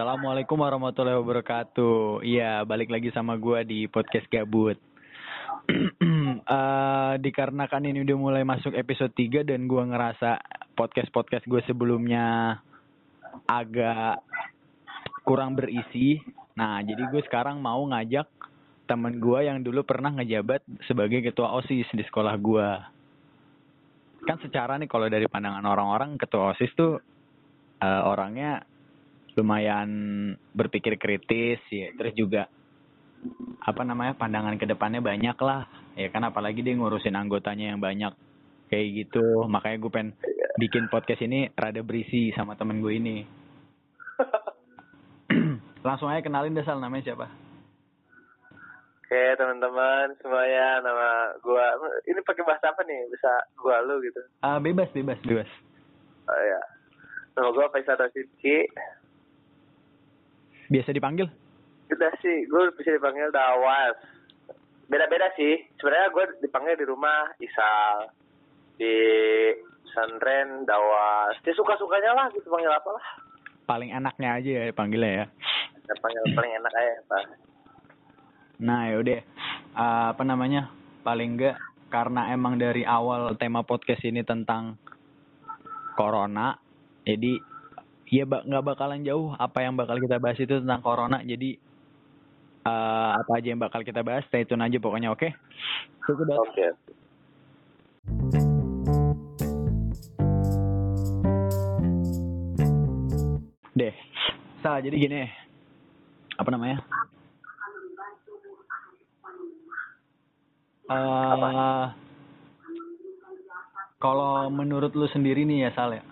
Assalamualaikum warahmatullahi wabarakatuh. Iya, balik lagi sama gua di podcast gabut. uh, dikarenakan ini udah mulai masuk episode 3 dan gua ngerasa podcast-podcast gue sebelumnya agak kurang berisi. Nah, jadi gue sekarang mau ngajak temen gue yang dulu pernah ngejabat sebagai ketua OSIS di sekolah gue. Kan secara nih kalau dari pandangan orang-orang ketua OSIS tuh uh, orangnya lumayan berpikir kritis ya. Terus juga apa namanya pandangan ke depannya banyak lah. Ya kan apalagi dia ngurusin anggotanya yang banyak. Kayak gitu. Makanya gue pengen bikin podcast ini rada berisi sama temen gue ini. Langsung aja kenalin deh sal. Namanya siapa? Oke teman-teman semuanya. Nama gue ini pakai bahasa apa nih? Bisa gue lu gitu. Uh, bebas bebas bebas. Oh ya nama gue Faisal Rashidki biasa dipanggil? Udah sih, gue bisa dipanggil Dawas. Beda-beda sih. Sebenarnya gue dipanggil di rumah Isal, di Sandren Dawas. Dia suka-sukanya lah gitu panggil apa lah. Paling enaknya aja ya panggilnya ya. ya panggil paling enak aja pak. Nah yaudah, uh, apa namanya? Paling enggak karena emang dari awal tema podcast ini tentang corona, jadi ya nggak bakalan jauh apa yang bakal kita bahas itu tentang corona jadi uh, apa aja yang bakal kita bahas stay tune aja pokoknya oke okay? oke okay. deh salah jadi gini apa namanya uh, kalau menurut lu sendiri nih ya Sal ya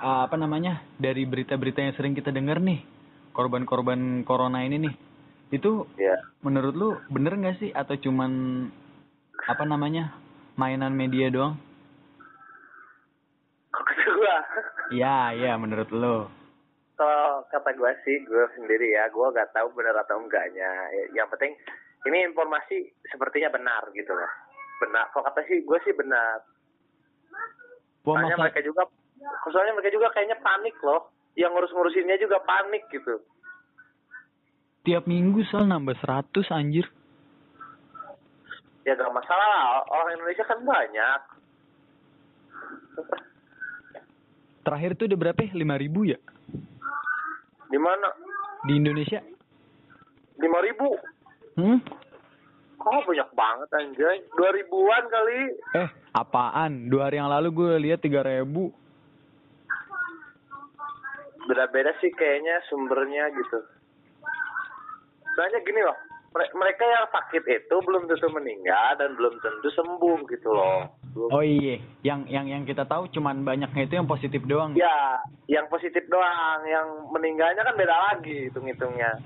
uh, apa namanya dari berita-berita yang sering kita dengar nih korban-korban corona ini nih itu yeah. menurut lu bener nggak sih atau cuman apa namanya mainan media doang? Gua? Iya iya menurut lu. Kalau kata gua sih gua sendiri ya gua nggak tahu benar atau enggaknya. Yang penting ini informasi sepertinya benar gitu loh. Benar. Kalau kata sih gua sih benar. Soalnya masa... mereka juga soalnya mereka juga kayaknya panik loh. Yang ngurus-ngurusinnya juga panik gitu. Tiap minggu sel nambah 100 anjir. Ya gak masalah. Lah orang Indonesia kan banyak. Terakhir tuh udah berapa ya? lima ribu ya? Di mana? Di Indonesia. lima ribu? Hmm? Oh banyak banget anjay. Dua ribuan kali. Eh apaan? Dua hari yang lalu gue lihat tiga ribu beda-beda sih kayaknya sumbernya gitu. Soalnya gini loh, mereka yang sakit itu belum tentu meninggal dan belum tentu sembuh gitu loh. Oh iya, yang yang yang kita tahu cuman banyaknya itu yang positif doang. Ya, yang positif doang, yang meninggalnya kan beda lagi hitung-hitungnya.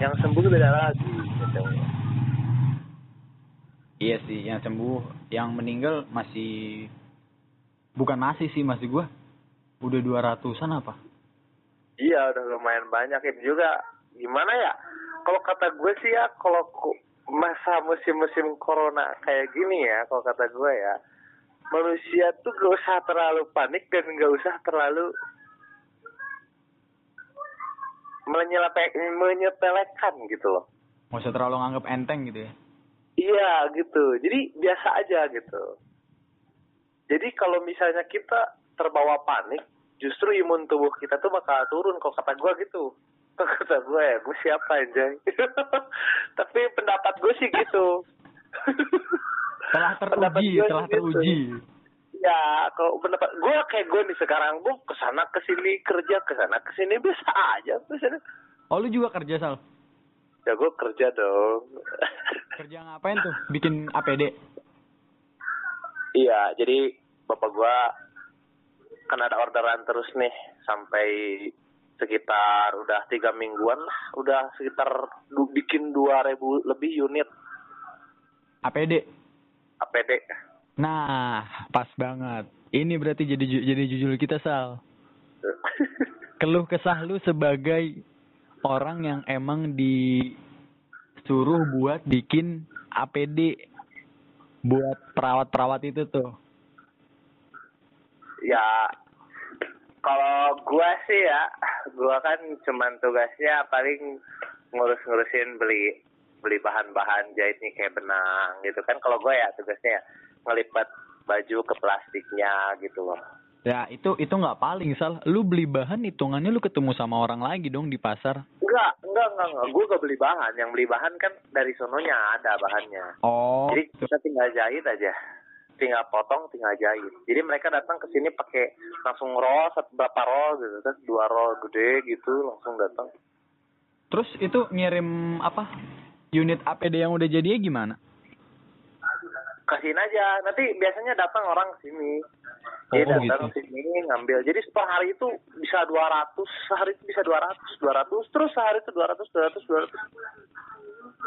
Yang sembuh beda lagi gitu. Iya sih, yang sembuh, yang meninggal masih bukan masih sih masih gua. Udah dua ratusan apa? Iya udah lumayan banyak itu juga gimana ya kalau kata gue sih ya kalau masa musim-musim corona kayak gini ya kalau kata gue ya manusia tuh gak usah terlalu panik dan gak usah terlalu menyepelekan gitu loh. Gak usah terlalu nganggap enteng gitu ya? Iya gitu, jadi biasa aja gitu. Jadi kalau misalnya kita terbawa panik, justru imun tubuh kita tuh bakal turun kok kata gue gitu. Kata gue ya gue siapa aja tapi pendapat gue sih gitu. Telah teruji telah gitu. teruji. Ya kalau pendapat gue kayak gue nih sekarang gue ke sana ke sini kerja ke sana ke sini bisa aja biasanya oh lu juga kerja sal? Ya gue kerja dong. Kerja ngapain tuh? Bikin APD iya jadi bapak gue kan ada orderan terus nih sampai sekitar udah tiga mingguan lah udah sekitar du, bikin dua ribu lebih unit. APD APD nah pas banget. Ini berarti jadi jadi jujur kita sal. Keluh kesah lu sebagai orang yang emang disuruh buat bikin APD buat perawat-perawat itu tuh ya kalau gua sih ya, gua kan cuman tugasnya paling ngurus-ngurusin beli beli bahan-bahan jahit nih kayak benang gitu kan. Kalau gua ya tugasnya ya ngelipat baju ke plastiknya gitu loh. Ya itu itu nggak paling sal. Lu beli bahan hitungannya lu ketemu sama orang lagi dong di pasar. Enggak, enggak, enggak, enggak. Gue gak beli bahan. Yang beli bahan kan dari sononya ada bahannya. Oh. Jadi kita tinggal jahit aja. Tinggal potong, tinggal jahit. Jadi mereka datang ke sini pakai langsung roll, satu berapa roll gitu kan. Dua roll gede gitu langsung datang. Terus itu ngirim apa? Unit APD yang udah jadi gimana? Kasihin aja. Nanti biasanya datang orang ke sini. Dia Oh, datang gitu. ke sini ngambil. Jadi per hari itu bisa 200, sehari itu bisa 200, 200, terus sehari itu 200, 200, 200.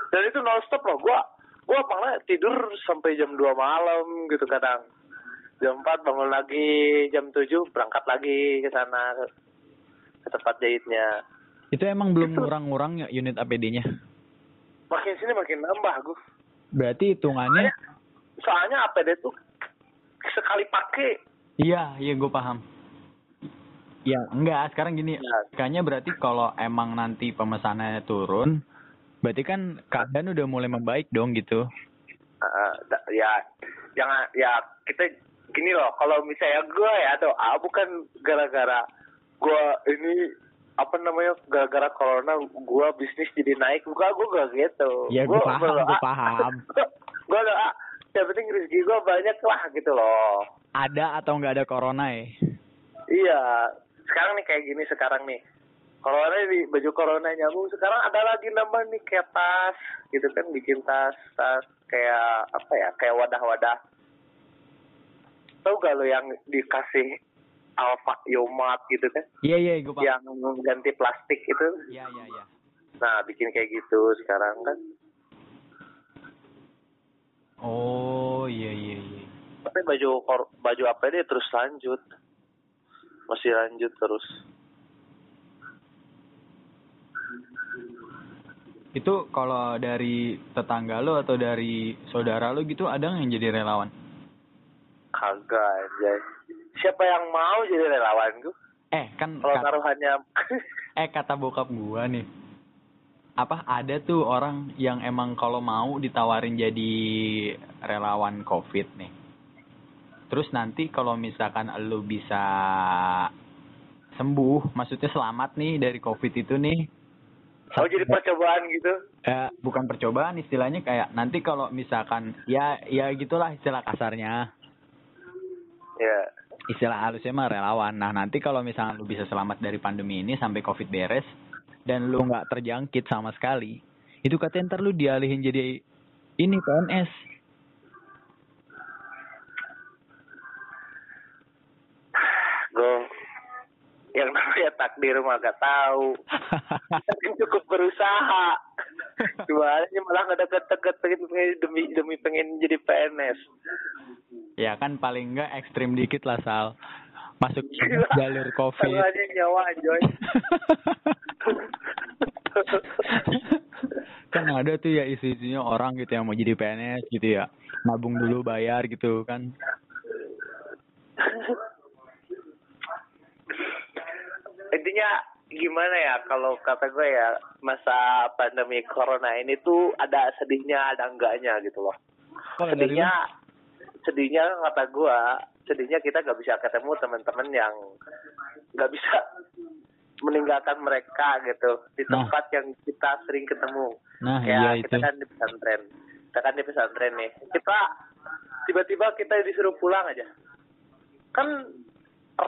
Dan itu non stop loh. Gua gua malah tidur sampai jam 2 malam gitu kadang. Jam 4 bangun lagi, jam 7 berangkat lagi ke sana ke, tempat jahitnya. Itu emang belum Itu- ngurang-ngurang ya unit APD-nya. Makin sini makin nambah gue. Berarti hitungannya Soalnya APD tuh sekali pakai iya, iya gue paham. Ya, enggak, sekarang gini, Ya. kayaknya berarti kalau emang nanti pemesanannya turun, berarti kan keadaan udah mulai membaik dong gitu. Uh, ya jangan ya kita gini loh kalau misalnya gue ya atau ah, bukan gara-gara gue ini apa namanya gara-gara corona gue bisnis jadi naik bukan gue gak gitu Ya, gua paham, gua berdoa- paham. gue doa yang penting rezeki gue banyak lah gitu loh Ada atau nggak ada corona ya? iya sekarang nih kayak gini sekarang nih corona di baju corona nyambung sekarang ada lagi nambah nih kayak tas gitu kan bikin tas tas kayak apa ya kayak wadah-wadah. Tahu gak lo yang dikasih alfa yomat gitu kan? Iya, iya, gue paham. yang ganti plastik itu Iya, iya, iya. nah bikin kayak gitu sekarang kan. Oh, iya, iya, iya. tapi baju baju apa ini terus lanjut? Masih lanjut terus Itu kalau dari tetangga lo atau dari saudara lo gitu ada yang jadi relawan? kagak aja siapa yang mau jadi relawan gue Eh, kan kalau kat- taruhannya eh kata bokap gua nih. Apa ada tuh orang yang emang kalau mau ditawarin jadi relawan Covid nih. Terus nanti kalau misalkan lu bisa sembuh, maksudnya selamat nih dari Covid itu nih. Oh jadi percobaan gitu? Eh, bukan percobaan istilahnya kayak nanti kalau misalkan ya ya gitulah istilah kasarnya Ya. istilah halusnya mah relawan nah nanti kalau misalkan lu bisa selamat dari pandemi ini sampai covid beres dan lu nggak terjangkit sama sekali itu katanya ntar lu dialihin jadi ini PNS yang namanya takdir mah gak tahu. Kita kan cukup berusaha. Sih malah nggak deket-deket pengen demi demi pengen jadi PNS. ya kan paling nggak ekstrim dikit lah sal masuk Gila. jalur covid Tangannya nyawa Joy. kan ada tuh ya isu-isunya orang gitu yang mau jadi PNS gitu ya nabung dulu bayar gitu kan Intinya gimana ya kalau kata gue ya masa pandemi corona ini tuh ada sedihnya ada enggaknya gitu loh. lu sedihnya sedihnya kata gua sedihnya kita gak bisa ketemu teman-teman yang gak bisa meninggalkan mereka gitu di Nah. tempat yang kita sering ketemu. Nah kayak iya kita itu. kan di pesantren. Kita kan di pesantren nih. Kita tiba-tiba kita disuruh pulang aja. Kan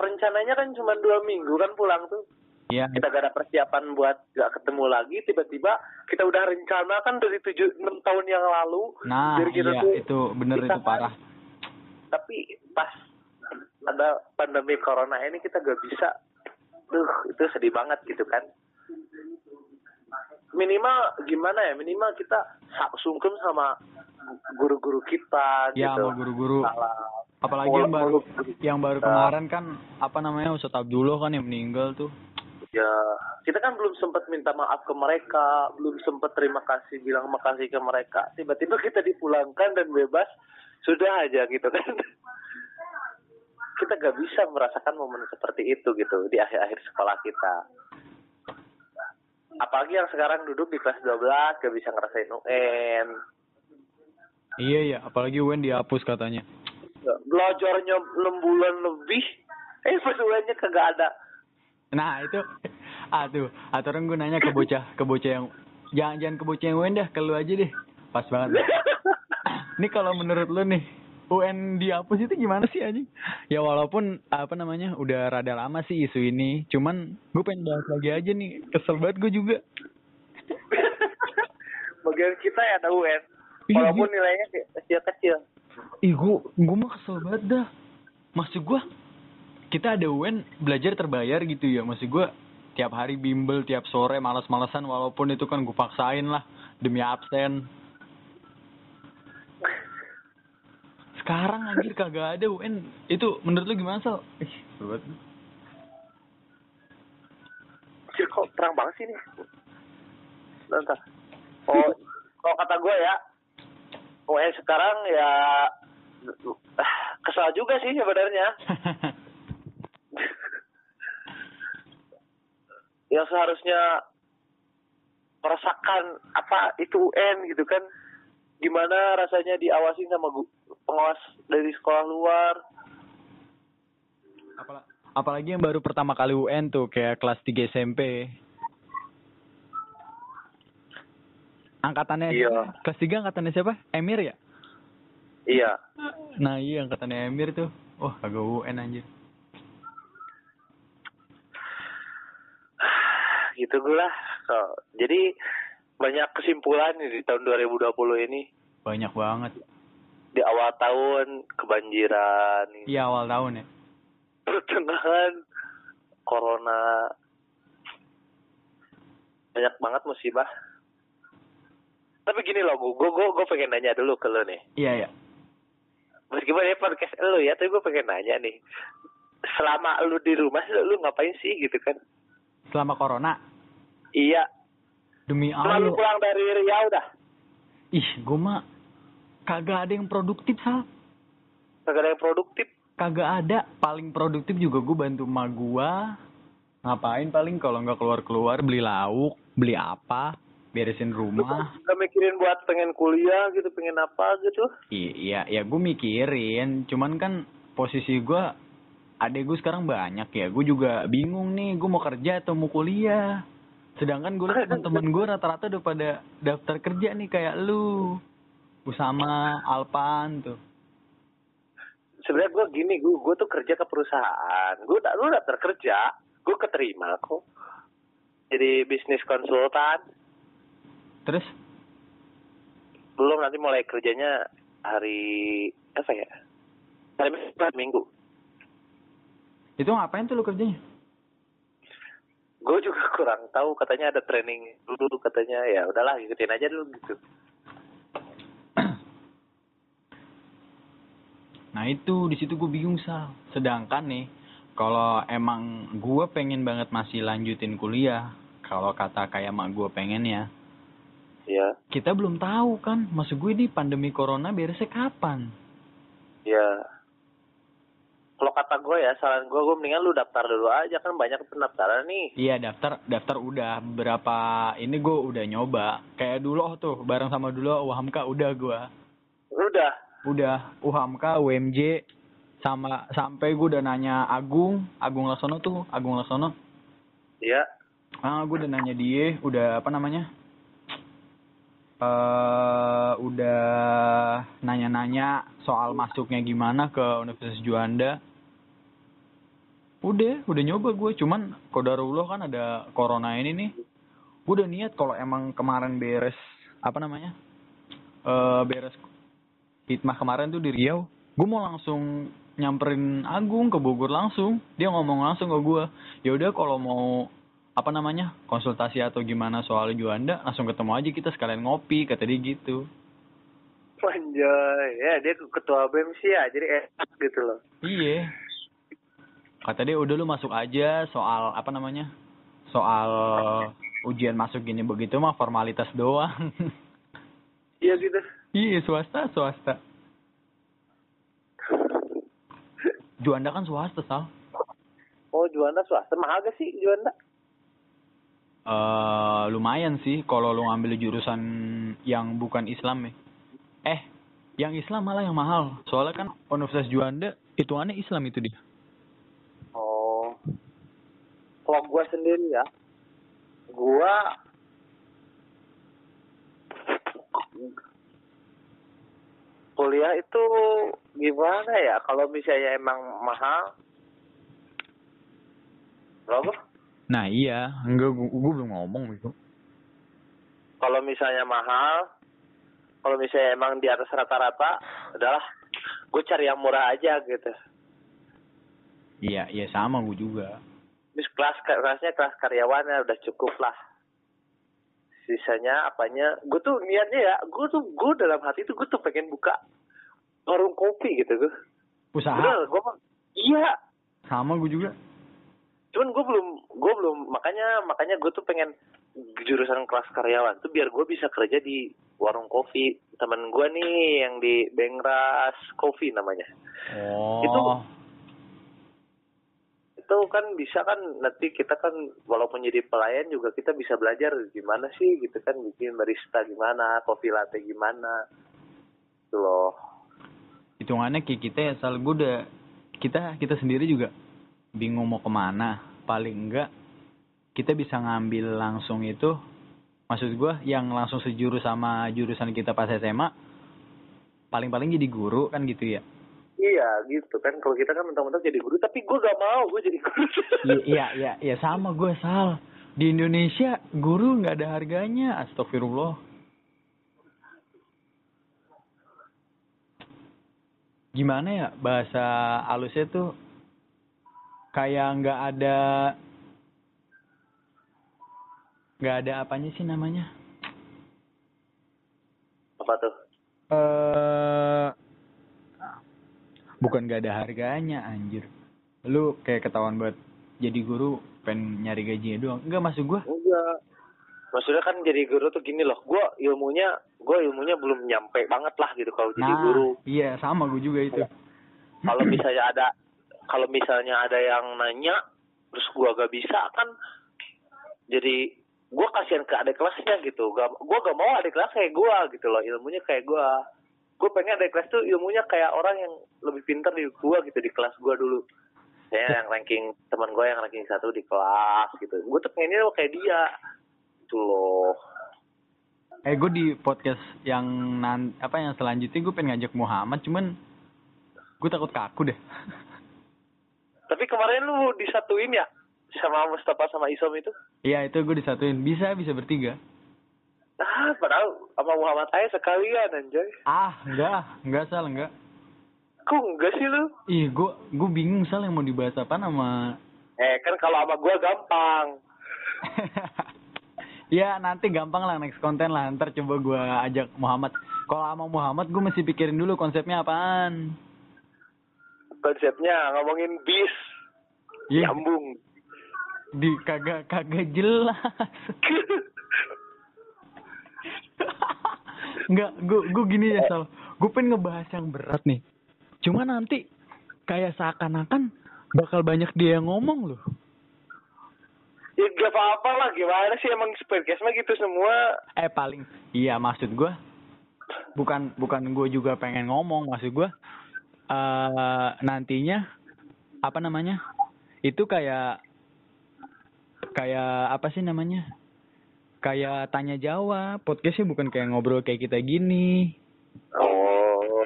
rencananya kan cuma dua minggu kan pulang tuh. Iya. Kita gak ada persiapan buat gak ketemu lagi tiba-tiba kita udah rencana kan dari tujuh enam tahun yang lalu. Nah kita iya tuh itu bener kita itu parah. Tapi pas ada pandemi corona ini kita gak bisa. Duh itu sedih banget gitu kan. Minimal gimana ya minimal kita sungkem sama guru-guru kita ya gitu. sama guru-guru. Apalagi yang baru yang baru kemarin kan apa namanya Ustadz Abdullah kan yang meninggal tuh. Ya kita kan belum sempat minta maaf ke mereka belum sempat terima kasih bilang makasih ke mereka. Tiba-tiba kita dipulangkan dan bebas sudah aja gitu kan. Kita gak bisa merasakan momen seperti itu gitu di akhir-akhir sekolah kita. Apalagi yang sekarang duduk di kelas 12 gak bisa ngerasain UN Iya ya, apalagi UN dihapus katanya. Belajarnya 6 bulan lebih eh pas UN-nya kagak ada Nah itu, aduh, atau orang gue nanya ke bocah, ke bocah yang jangan jangan ke bocah yang UN dah, ke lu aja deh, pas banget. Ini kalau menurut lu nih, UN dihapus itu gimana sih anjing? Ya walaupun apa namanya udah rada lama sih isu ini, cuman gue pengen bahas lagi aja nih, kesel banget gue juga. bagian kita ya ada UN Iya, walaupun iya. nilainya kecil-kecil Ih gue, gue mah kesel banget dah. Maksud gue, kita ada UN belajar terbayar gitu ya. Maksud gue, tiap hari bimbel, tiap sore malas-malasan walaupun itu kan gue paksain lah demi absen. Sekarang anjir kagak ada UN. Itu menurut lu gimana, Sal? Ih, banget. Anjir, kok terang banget sih nih Bentar. oh kalau kata gue ya UN sekarang ya kesal juga sih sebenarnya yang seharusnya merasakan apa itu UN gitu kan gimana rasanya diawasin sama pengawas dari sekolah luar Apala- Apalagi yang baru pertama kali UN tuh, kayak kelas 3 SMP. Angkatannya Iya. kelas 3 angkatannya siapa? Emir ya? Iya Nah iya angkatannya Emir tuh. Wah kagak UN anjir. gitu gue lah So, jadi banyak kesimpulan nih di tahun 2020 ini Banyak banget. di awal tahun kebanjiran. Iya awal tahun ya. pertengahan corona banyak banget musibah tapi gini loh gue gue gue pengen nanya dulu ke lo nih Iya ya. Meskipun ini podcast lo ya tapi gue pengen nanya nih selama lu di rumah lu, lu ngapain sih gitu kan Selama corona. iya Demi lu Allah. pulang dari Riau dah Ih gue mah kagak ada yang produktif Sal. kagak ada yang produktif Kagak ada. Paling produktif juga gue bantu emak gua. Ngapain paling kalau nggak keluar-keluar beli lauk, beli apa, beresin rumah. gak mikirin buat pengen kuliah gitu pengen apa gitu Iya, ya gue mikirin. Cuman kan posisi gue, adek gue sekarang banyak ya. Gue juga bingung nih, gue mau kerja atau mau kuliah. Sedangkan gue liat temen-temen gue rata-rata udah pada daftar kerja nih kayak lu. Usama, Alpan tuh. sebenarnya gue gini gue gue tuh kerja ke perusahaan gue lu daftar kerja gue keterima kok jadi bisnis konsultan Terus, belum nanti mulai kerjanya hari apa ya hari Minggu, itu ngapain tuh lu kerjanya? gue juga kurang tahu katanya ada training dulu katanya ya udahlah ikutin aja dulu gitu Nah itu di situ gue bingung sal. Sedangkan nih kalau emang gue pengen banget masih lanjutin kuliah, kalau kata kayak mak gue pengen ya, ya. Kita belum tahu kan. Maksud gue di pandemi corona beresnya kapan? ya. Kalau kata gue ya saran gue gue mendingan lu daftar dulu aja kan banyak pendaftaran nih. Iya daftar daftar udah berapa ini gue udah nyoba. Kayak dulu oh, tuh bareng sama dulu UHAMKA udah gue udah. Udah UHAMKA UMJ sama sampai gue udah nanya Agung Agung Laksono tuh Agung Laksono. Ya ah gue udah nanya dia udah apa namanya eh udah nanya-nanya soal masuknya gimana ke Universitas Juanda. Udah udah nyoba gue cuman kodarullah kan ada corona ini nih. Gue udah niat kalau emang kemarin beres apa namanya? Eh beres hitmah kemarin tuh di Riau. Gue mau langsung nyamperin Agung ke Bogor langsung. Dia ngomong langsung ke gue ya udah kalau mau apa namanya konsultasi atau gimana soal Juanda langsung ketemu aja kita sekalian ngopi kata dia gitu Anjay, ya dia ketua BEM sih ya, jadi enak gitu loh. Iya. Kata dia udah lu masuk aja soal apa namanya? Soal ujian masuk gini begitu mah formalitas doang. Iya gitu. iya, swasta, swasta. Juanda kan swasta, Sal. Oh, Juanda swasta. Mahal gak sih Juanda? Eh, lumayan sih kalau lu ngambil jurusan yang bukan Islam ya. Eh, yang Islam malah yang mahal. Soalnya kan Universitas Juanda hitungannya Islam itu dia. Oh. Kalau gua sendiri ya, gua kuliah itu gimana ya? Kalau misalnya emang mahal, berapa? Nah iya, enggak gua, gua belum ngomong gitu. Kalau misalnya mahal, kalau misalnya emang di atas rata-rata, adalah gue cari yang murah aja gitu. Iya, iya sama gua juga. Terus kelas kelasnya kelas karyawannya udah cukup lah. Sisanya apanya, gue tuh niatnya ya, gue tuh gue dalam hati tuh gue tuh pengen buka warung kopi gitu gue. Usaha Bener, gue mah iya. sama gua juga. Cuman gue belum, gue belum makanya makanya gue tuh pengen jurusan kelas karyawan tuh biar gue bisa kerja di warung kopi temen gue nih yang di Bengras Coffee namanya. Oh. Itu- itu kan bisa kan nanti kita kan walaupun jadi pelayan juga kita bisa belajar gimana sih gitu kan bikin barista gimana, kopi latte gimana. Itu loh. hitungannya kayak kita ya Sal gua udah kita kita sendiri juga bingung mau ke mana paling enggak kita bisa ngambil langsung itu maksud gua yang langsung sejurus sama jurusan kita pas SMA paling-paling jadi guru kan gitu ya? Iya gitu kan. Kalau kita kan mentang-mentang jadi guru tapi gue gak mau gue jadi guru. I- iya iya iya sama gue Sal. Di Indonesia guru nggak ada harganya. Astagfirullah. Gimana ya bahasa halusnya tuh kayak nggak ada nggak ada apanya sih namanya Apa tuh? eh bukan nggak ada harganya anjir lu kayak ketahuan buat jadi guru pengen nyari gajinya doang enggak masuk gua Enggak. Maksudnya kan jadi guru tuh gini loh, gue ilmunya, gue ilmunya belum nyampe banget lah gitu kalau jadi nah guru. iya sama gue juga itu Kalau misalnya ada, kalau misalnya ada yang nanya, terus gue gak bisa kan, jadi gue kasihan ke adik kelasnya gitu. Gak, gue gak mau adik kelas kayak gue gitu loh, ilmunya kayak gue. Gue pengen adik kelas tuh ilmunya kayak orang yang lebih pintar di gue gitu di kelas gue dulu. Saya yang ranking teman gue yang ranking satu di kelas gitu. Gue tuh pengennya kayak dia. Itu loh. eh gue di podcast yang nan apa yang selanjutnya gue pengen ngajak Muhammad cuman gue takut kaku deh Tapi kemarin lu disatuin ya sama Mustafa sama Isom itu? iya itu gue disatuin bisa bisa bertiga Ah, padahal sama Muhammad Aya sekalian anjay. ah enggak enggak sal enggak Kok enggak sih lu? ih gue gue bingung sal yang mau dibahas apa nama Eh, kan kalau sama gua gampang. ya nanti gampang lah next konten lah ntar coba gue ajak Muhammad kalau sama Muhammad gue mesti pikirin dulu konsepnya apaan Konsepnya ngomongin bis. Iya, Nyambung. di kagak kagak jelas Enggak, gue gue gini ya Sal. Gue pengen ngebahas yang berat nih. Cuma nanti kayak seakan-akan bakal banyak dia yang ngomong loh. Ya gak apa-apa lah, gimana sih emang podcast mah gitu semua. Eh paling, iya maksud gue bukan bukan gue juga pengen ngomong maksud gue eh nantinya apa namanya itu kayak kayak apa sih namanya kayak tanya jawab podcastnya bukan kayak ngobrol kayak kita gini Oh.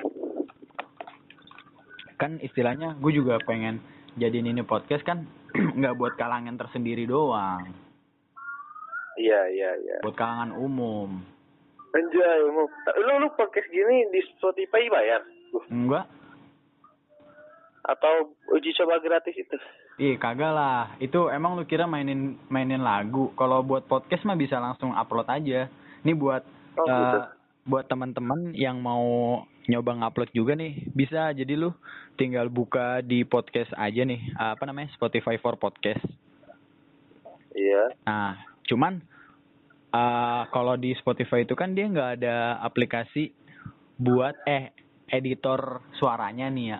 kan istilahnya gue juga pengen jadiin ini podcast kan nggak buat kalangan tersendiri doang Iya, iya, iya. buat kalangan umum Anjay, mau. Lu, lu podcast gini di Spotify bayar? enggak Atau uji coba gratis itu? Ih kagak lah, itu emang lu kira mainin mainin lagu. Kalau buat podcast mah bisa langsung upload aja. Ini buat Oh, eh, gitu. buat teman-teman yang mau nyoba ngupload juga nih, bisa. Jadi lu tinggal buka di podcast aja nih, apa namanya Spotify for podcast. Iya. Nah, cuman eh kalau di Spotify itu kan dia nggak ada aplikasi buat eh editor suaranya nih ya.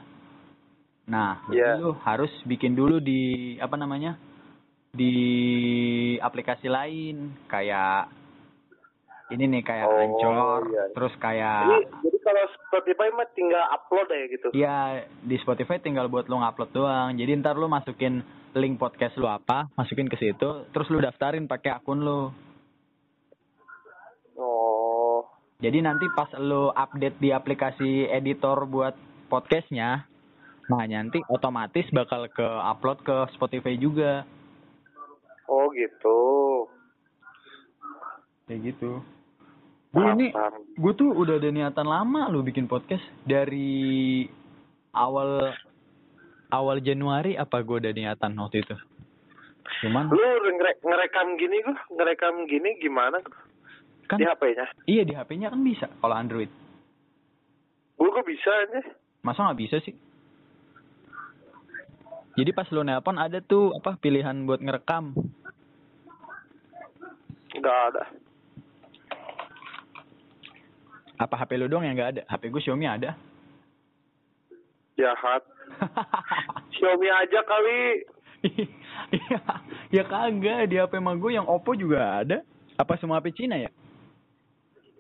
Nah, jadi lu harus bikin dulu di apa namanya? di aplikasi lain kayak ini nih kayak Oh, Anchor, iya. terus kayak Jadi, jadi kalau Spotify mah tinggal upload ya gitu. Iya, di Spotify tinggal buat lu ngupload doang. Jadi ntar lu masukin link podcast lu apa, masukin ke situ, terus lu daftarin pakai akun lu. Oh, Jadi nanti pas lu update di aplikasi editor buat podcastnya, nah nanti otomatis bakal ke upload ke Spotify juga. oh gitu. Kayak gitu. Gue ini, gue tuh udah ada niatan lama lu bikin podcast dari awal awal Januari apa gue ada niatan waktu itu. Cuman Lu ngere- ngerekam gini gua, ngerekam gini gimana kan di HP-nya? iya di HP-nya kan bisa kalau Android. Gua kok bisa aja. Masa nggak bisa sih? Jadi pas lu nelpon ada tuh apa pilihan buat ngerekam. Enggak ada. Apa HP lu doang yang nggak ada? HP gue Xiaomi ada. Jahat. Xiaomi aja kali. Iya, ya kagak di HP mah gue yang Oppo juga ada. Apa semua HP Cina ya?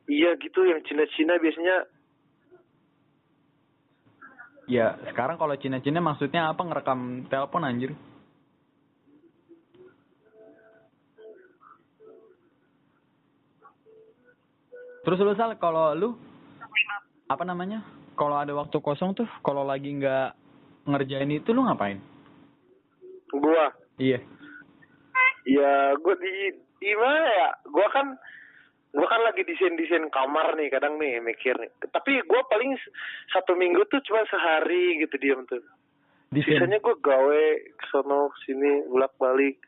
Iya gitu yang Cina-Cina biasanya Ya sekarang kalau Cina-Cina maksudnya apa ngerekam telepon anjir? Terus lu sal kalau lu apa namanya? Kalau ada waktu kosong tuh, kalau lagi nggak ngerjain itu lu ngapain? gua. Iya. Ya gua di di mana ya? Gua kan gua kan lagi desain-desain kamar nih kadang nih mikir nih. Tapi gua paling satu minggu tuh cuma sehari gitu diam tuh. Desain. Sisanya gue gawe kesono sini bolak balik.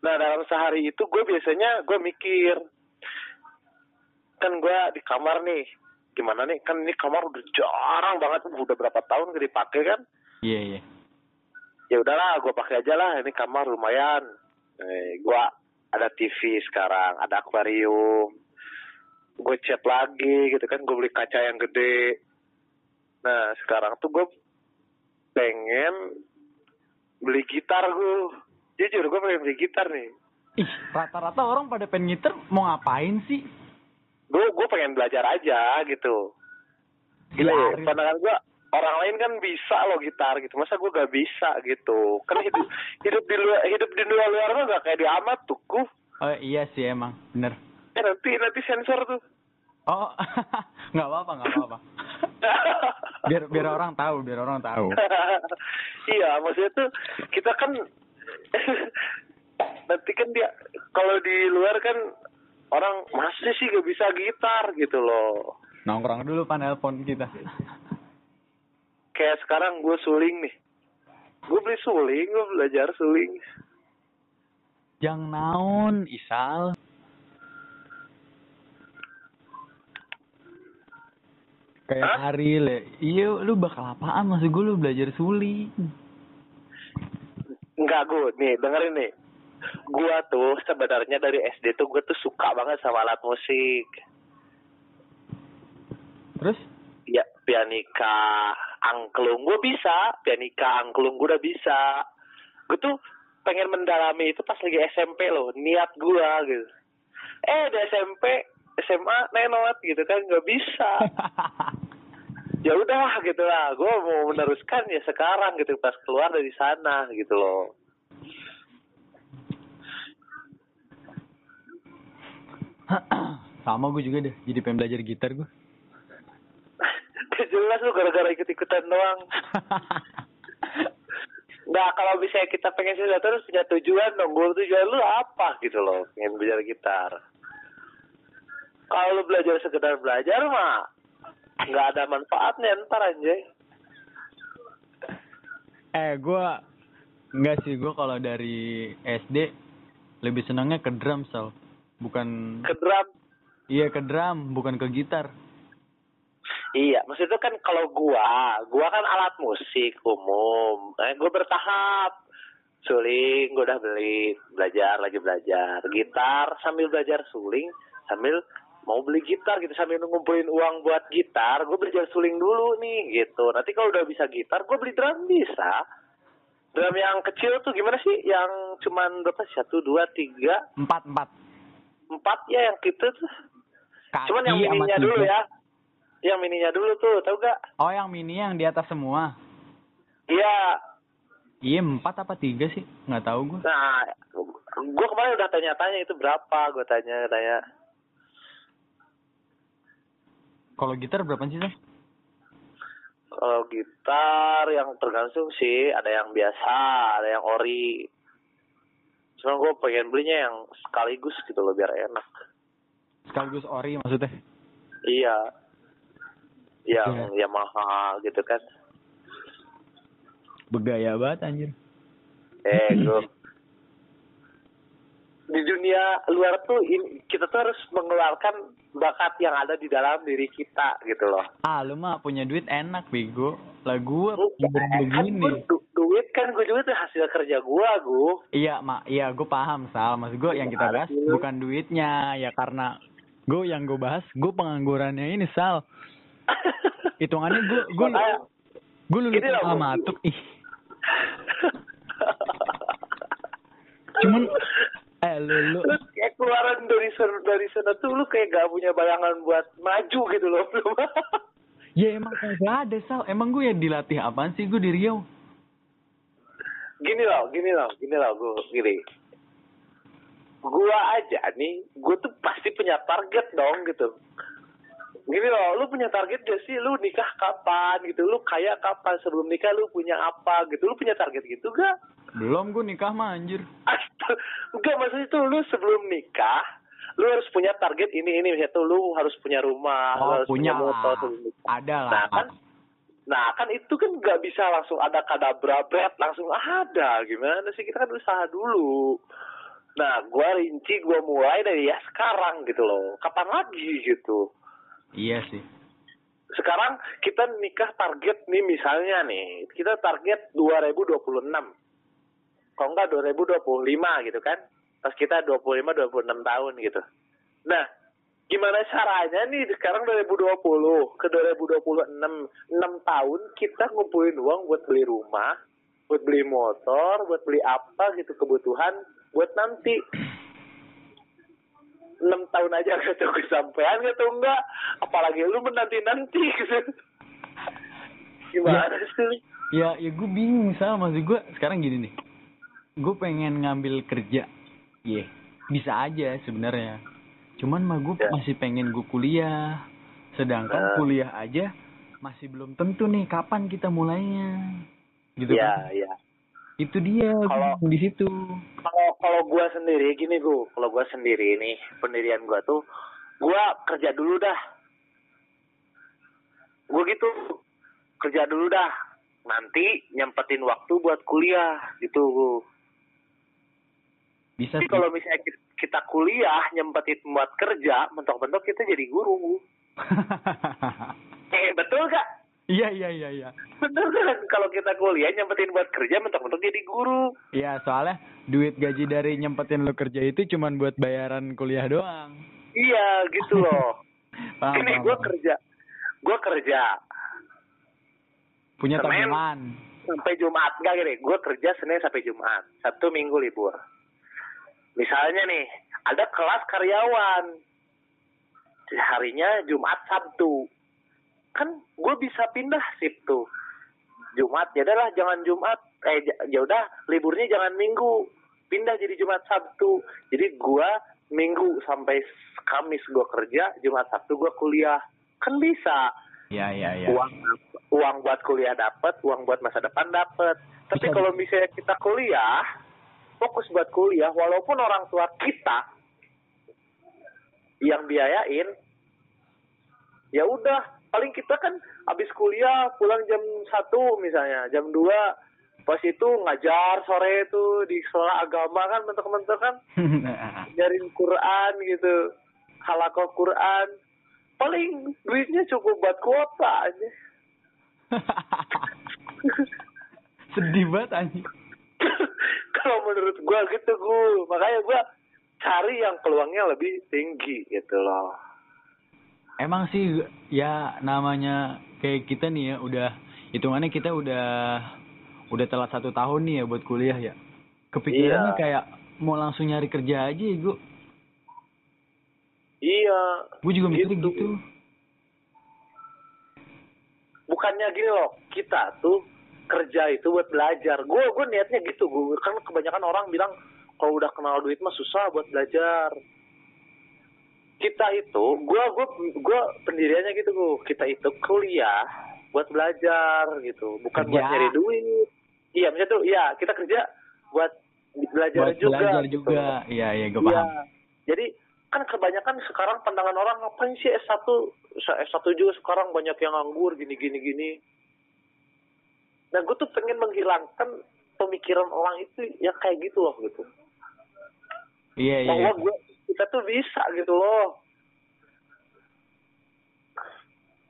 Nah dalam sehari itu gue biasanya gue mikir kan gue di kamar nih gimana nih kan ini kamar udah jarang banget udah berapa tahun gak dipakai kan Iya iya. ya udahlah gue pakai aja lah ini kamar lumayan eh, gue ada TV sekarang ada akuarium. Gue cat lagi gitu kan gue beli kaca yang gede. Nah sekarang tuh gue pengen beli gitar gue. Jujur gue pengen beli gitar nih. Ih, rata-rata orang pada pengen ngiter mau ngapain sih? gue gue pengen belajar aja gitu. Gila ya, pandangan gue orang lain kan bisa loh gitar gitu masa gue gak bisa gitu kan hidup hidup di luar hidup di luar luar mah gak kayak di amat tuh gue Oh iya sih emang, bener. eh nanti nanti sensor tuh Oh, nggak apa-apa, nggak apa-apa. Biar biar orang tahu, biar orang tahu. iya maksudnya tuh kita kan nanti kan dia kalau di luar kan orang masih sih gak bisa gitar gitu loh Nongkrong dulu pan nelpon kita. Kayak sekarang gue suling nih gue beli suling gue belajar suling Yang naon, Isal. Kayak Hah? hari le. Iya, lu bakal apaan? Maksud gue lu belajar suling. Enggak gue nih dengerin nih gue tuh sebenarnya dari SD tuh gue tuh suka banget sama alat musik Terus? ya pianika angklung gue bisa. Pianika angklung gue udah bisa. Gue tuh pengen mendalami itu pas lagi SMP loh. Niat gue gitu. Eh di SMP SMA nenot gitu kan. Nggak bisa. Ya udah gitu lah. Gue mau meneruskan ya sekarang gitu. Pas keluar dari sana gitu loh. Sama gue juga deh, jadi pengen belajar gitar gue. Jelas lu gara-gara ikut-ikutan doang Nah kalau misalnya kita pengen sesuatu harus punya tujuan dong. Gue tujuan lu apa gitu loh. Pengen belajar gitar. Kalau lu belajar sekedar belajar mah nggak ada manfaatnya ntar anjay. eh, gue enggak sih gue kalau dari SD lebih senangnya ke drum sal, bukan Ke drum. iya ke drum, bukan ke gitar. Iya, maksud itu kan kalau gua, gua kan alat musik umum. Eh, gua bertahap. Suling gua udah beli, belajar lagi belajar. Gitar sambil belajar suling, sambil mau beli gitar gitu sambil ngumpulin uang buat gitar gue beli jar suling dulu nih gitu nanti kalau udah bisa gitar gue beli drum bisa drum yang kecil tuh gimana sih yang cuman berapa satu dua tiga Empat empat. empat ya yang gitu tuh Kaki cuman yang mininya dulu ya yang mininya dulu tuh tau gak Oh yang mini yang di atas semua. iya Iya empat apa tiga sih? Nggak tahu gue. nah gue kemarin udah tanya-tanya itu berapa gue tanya tanya Kalau gitar berapa sih Sam? Kalau gitar yang tergantung sih, ada yang biasa, ada yang ori. Cuma gue pengen belinya yang sekaligus gitu loh biar enak. Sekaligus ori maksudnya. Iya. Yang Iya. Yamaha gitu kan. Begaya banget anjir. Eh, gue di dunia luar tuh kita tuh harus mengeluarkan bakat yang ada di dalam diri kita gitu loh. Ah lu mah punya duit enak bego. Lah gue belum kan begini. gua du- duit kan gue duit tuh hasil kerja gue gue. Iya mak, iya gue paham Sal. Maksud gue yang kita bahas Aduh. bukan duitnya ya karena gue yang gue bahas gue penganggurannya ini Sal. Hitungannya gue gue gue lulus sama matuk ih. Cuman eh lu lu lu kayak keluaran dari sana, dari sana tuh lu kayak gak punya bayangan buat maju gitu loh belum ya emang kagak ada Sal. Emang gue ya dilatih apaan sih gue di Riau? gini loh gini loh gini loh gue gini gua aja nih gue tuh pasti punya target dong gitu gini loh lu punya target gak sih lu nikah kapan gitu lu kaya kapan sebelum nikah lu punya apa gitu lu punya target gitu gak Belum gue nikah mah anjir. Astaga, enggak maksudnya itu lu sebelum nikah lu harus punya target ini ini misalnya tuh lu harus punya rumah lu Oh harus punya motor lah. sebelum nikah. Ada lah. Nah kan, nah kan itu kan nggak bisa langsung ada kadabra bread langsung ada gimana sih kita kan usaha dulu. Nah gua rinci gua mulai dari ya sekarang gitu loh. Kapan lagi gitu? Iya sih. Sekarang kita nikah target nih misalnya nih kita target 2026. Kalau enggak 2025 gitu kan? Pas kita 25 26 tahun gitu. Nah, gimana caranya nih sekarang 2020 ke 2026 6 tahun kita ngumpulin uang buat beli rumah, buat beli motor, buat beli apa gitu kebutuhan buat nanti. 6 tahun aja gak tahu kesampaian gitu enggak apalagi lu menanti-nanti gitu gimana sih Ya, ya gue bingung Sal. Maksud gue sekarang gini nih. Gue pengen ngambil kerja. Iya, bisa aja sebenarnya. Cuman mah gue Ya. masih pengen gue kuliah. Sedangkan Nah. kuliah aja masih belum tentu nih kapan kita mulainya. Gitu ya kan. ya Itu dia Kalau- di situ. Kalau gua sendiri gini gua kalau gua sendiri nih pendirian gua tuh gua kerja dulu dah. Gua gitu kerja dulu dah. Nanti nyempetin waktu buat kuliah gitu Bisa tapi sih. kalau misalnya ki- kita kuliah nyempetin buat kerja mentok-mentok kita jadi guru eh betul gak Iya, iya, iya, iya. betul kan? Kalau kita kuliah nyempetin buat kerja mentok-mentok jadi guru. Iya, soalnya duit gaji dari nyempetin lo kerja itu cuman buat bayaran kuliah doang. iya gitu loh. Paham, ini paham. kerja. Gua kerja. Punya tabungan. sampai Jumat. Enggak gini. Gue kerja Senin sampai Jumat. Sabtu Minggu libur. Misalnya nih ada kelas karyawan. Harinya Jumat Sabtu kan gue bisa pindah shift tuh. Jumat ya udahlah jangan Jumat. Eh j- ya udah liburnya jangan Minggu. Pindah jadi Jumat Sabtu. Jadi gue Minggu sampai Kamis gue kerja Jumat Sabtu gue kuliah. Kan bisa. Iya, iya, iya. uang uang buat kuliah dapat uang buat masa depan dapat tapi Bisa. kalau misalnya kita kuliah fokus buat kuliah walaupun orang tua kita yang biayain ya udah paling kita kan habis kuliah pulang jam satu misalnya jam 2 pas itu ngajar sore itu di sekolah agama kan mentok-mentok kan. Ngajarin Quran gitu halakoh Quran. Paling duitnya cukup buat kuota aja. Sedih banget anjing. kalau menurut gua gitu gua makanya gua cari yang peluangnya lebih tinggi gitu loh emang sih ya namanya kayak kita nih ya udah hitungannya kita udah udah telat satu tahun nih ya buat kuliah ya. Kepikirannya Iya. kayak mau langsung nyari kerja aja ya gue iya. Gue juga mikirnya Gitu. gitu. Bukannya gini loh kita tuh kerja itu buat belajar. Gue gue niatnya gitu gue kan kebanyakan orang bilang kalau udah kenal duit mah susah buat belajar kita itu gue gue gue pendiriannya gitu gue kita itu kuliah buat belajar gitu bukan buat Kerja. nyari duit iya misalnya tuh iya kita kerja buat belajar buat juga belajar gitu. juga iya iya gue Iya. paham Jadi kan kebanyakan sekarang pandangan orang ngapain sih S1 S1 juga sekarang banyak yang nganggur gini gini gini. Nah gue tuh pengen menghilangkan pemikiran orang itu ya kayak gitu loh gitu. iya iya Bahwa gue kita tuh bisa gitu loh.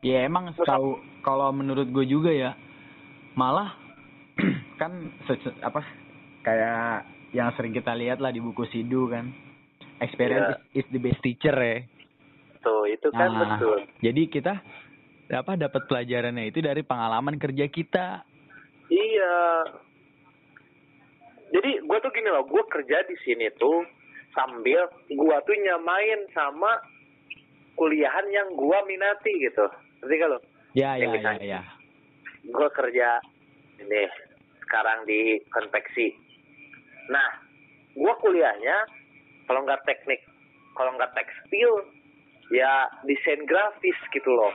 Ya emang tahu kalau menurut gue juga ya malah kan apa kayak yang sering kita lihat lah di buku Sidu kan experience is, is the best teacher ya. Tuh itu kan Nah, betul. jadi kita apa dapat pelajarannya itu dari pengalaman kerja kita. Iya. Jadi gue tuh gini loh, gue kerja di sini tuh sambil gue tuh nyamain sama kuliahan yang gue minati gitu. Ngerti gak lo? Ya ya ya ya. gue kerja ini sekarang di konveksi. Nah, gue kuliahnya kalau nggak teknik, kalau nggak tekstil, ya desain grafis gitu loh,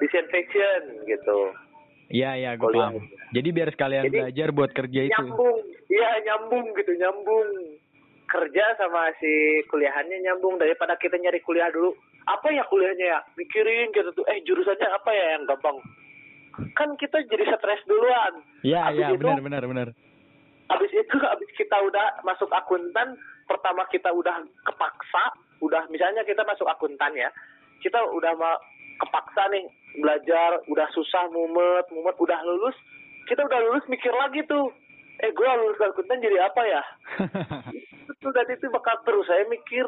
desain fashion gitu. Iya ya gue paham. Jadi biar sekalian Jadi, belajar buat kerja itu. Nyambung, iya nyambung gitu nyambung. Kerja sama si kuliahannya nyambung daripada kita nyari kuliah dulu. Apa ya kuliahnya ya? Pikirin gitu tuh. Eh jurusannya apa ya yang gampang? Kan kita jadi stres duluan. Iya Habis iya itu- benar benar benar. Habis itu habis kita udah masuk akuntan, pertama kita udah kepaksa, udah misalnya kita masuk akuntan ya, kita udah ma- kepaksa nih belajar, udah susah mumet, mumet udah lulus, kita udah lulus mikir lagi tuh, eh gue lulus akuntan jadi apa ya? Itu dan itu bakal terus saya mikir,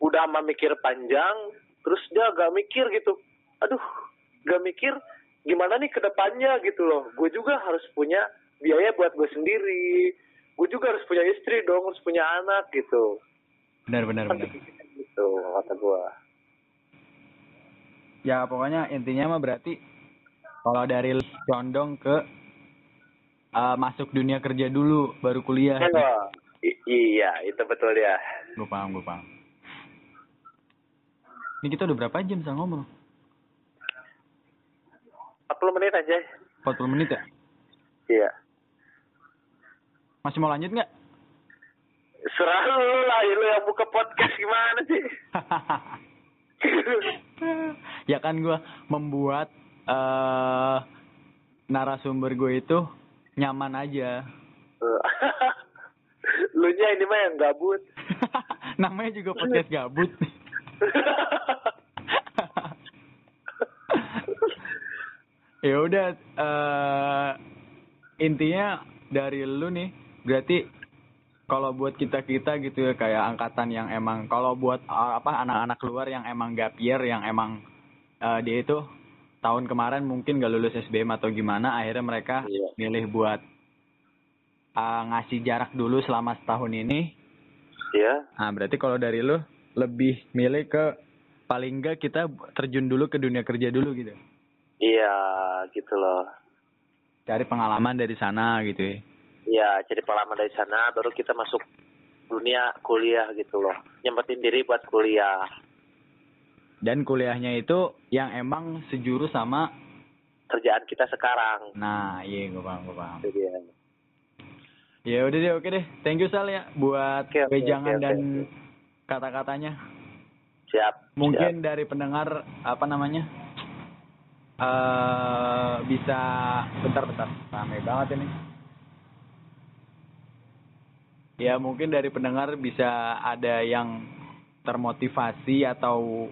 udah mah mikir panjang, terus dia gak mikir gitu, aduh, gak mikir gimana nih ke depannya gitu loh. Gue juga harus punya biaya buat gue sendiri. Gue juga harus punya istri dong, harus punya anak gitu. benar benar Kan benar. gitu kata gue. Ya pokoknya intinya mah berarti kalau dari condong ke eh, masuk dunia kerja dulu baru kuliah. I- iya, itu betul ya. Gue paham, gue paham. Ini kita udah berapa jam sama ngomong? 40 menit aja. 40 menit ya? Iya. Masih mau lanjut nggak? Serah lu lah, lu yang buka podcast gimana sih? ya kan gue membuat eh narasumber gue itu nyaman aja. lu nya ini mah yang gabut. Namanya juga podcast gabut. ya udah eh intinya dari lu nih berarti kalau buat kita kita gitu ya kayak angkatan yang emang kalau buat eh, apa anak-anak luar yang emang gap year yang emang eh, dia itu tahun kemarin mungkin gak lulus SBM atau gimana akhirnya mereka Iya. milih buat eh, ngasih jarak dulu selama setahun ini Iya. Nah, berarti kalau dari lu lebih milih ke paling enggak kita terjun dulu ke dunia kerja dulu gitu. Iya, gitu loh. Cari pengalaman dari sana gitu ya. Iya, jadi pengalaman dari sana baru kita masuk dunia kuliah gitu loh. Nyempetin diri buat kuliah. Dan kuliahnya itu yang emang sejurus sama Kerjaan kita sekarang. nah, iya gue paham, gue paham. Dia. Ya udah deh, oke deh. Thank you Sal ya buat wejangan oke, oke, dan kata-katanya. Siap. Mungkin dari pendengar apa namanya? eh bisa bentar-bentar. Rame banget ini. Ya mungkin dari pendengar bisa ada yang termotivasi atau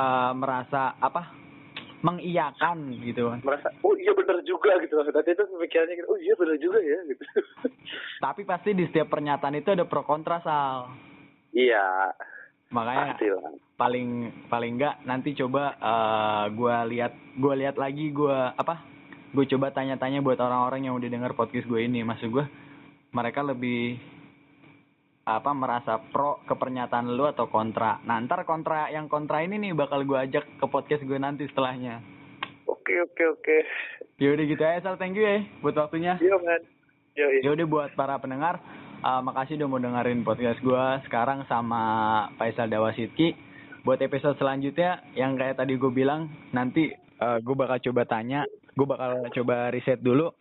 eh merasa apa? mengiyakan gitu. Merasa, oh iya bener juga gitu. Nanti itu pemikirannya gitu, oh iya bener juga ya gitu. Tapi pasti di setiap pernyataan itu ada pro kontra Sal. iya. makanya Pasti lah. paling paling enggak nanti coba eh gua lihat gua lihat lagi gua apa gue coba tanya-tanya buat orang-orang yang udah denger podcast gue ini maksud gue mereka lebih apa merasa pro ke pernyataan lu atau kontra? Nah ntar kontra yang kontra ini nih bakal gue ajak ke podcast gue nanti setelahnya. Oke oke oke. yaudah gitu ya Sal. Thank you ya buat waktunya. Yo man. Yo ya udah buat para pendengar uh, makasih udah mau dengerin podcast gua sekarang sama Faisal Dawasitki. Buat episode selanjutnya yang kayak tadi gue bilang nanti uh, gue bakal coba tanya gue bakal coba riset dulu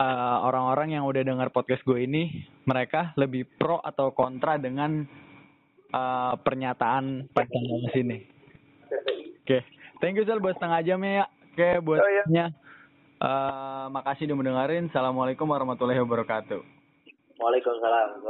uh, orang-orang yang udah dengar podcast gue ini mereka lebih pro atau kontra dengan uh, pernyataan Faisal sini oke thank you Sal buat setengah jamnya ya oke buat Oh, iya. Uh, makasih udah mendengarin. Assalamualaikum warahmatullahi wabarakatuh. Waalaikumsalam.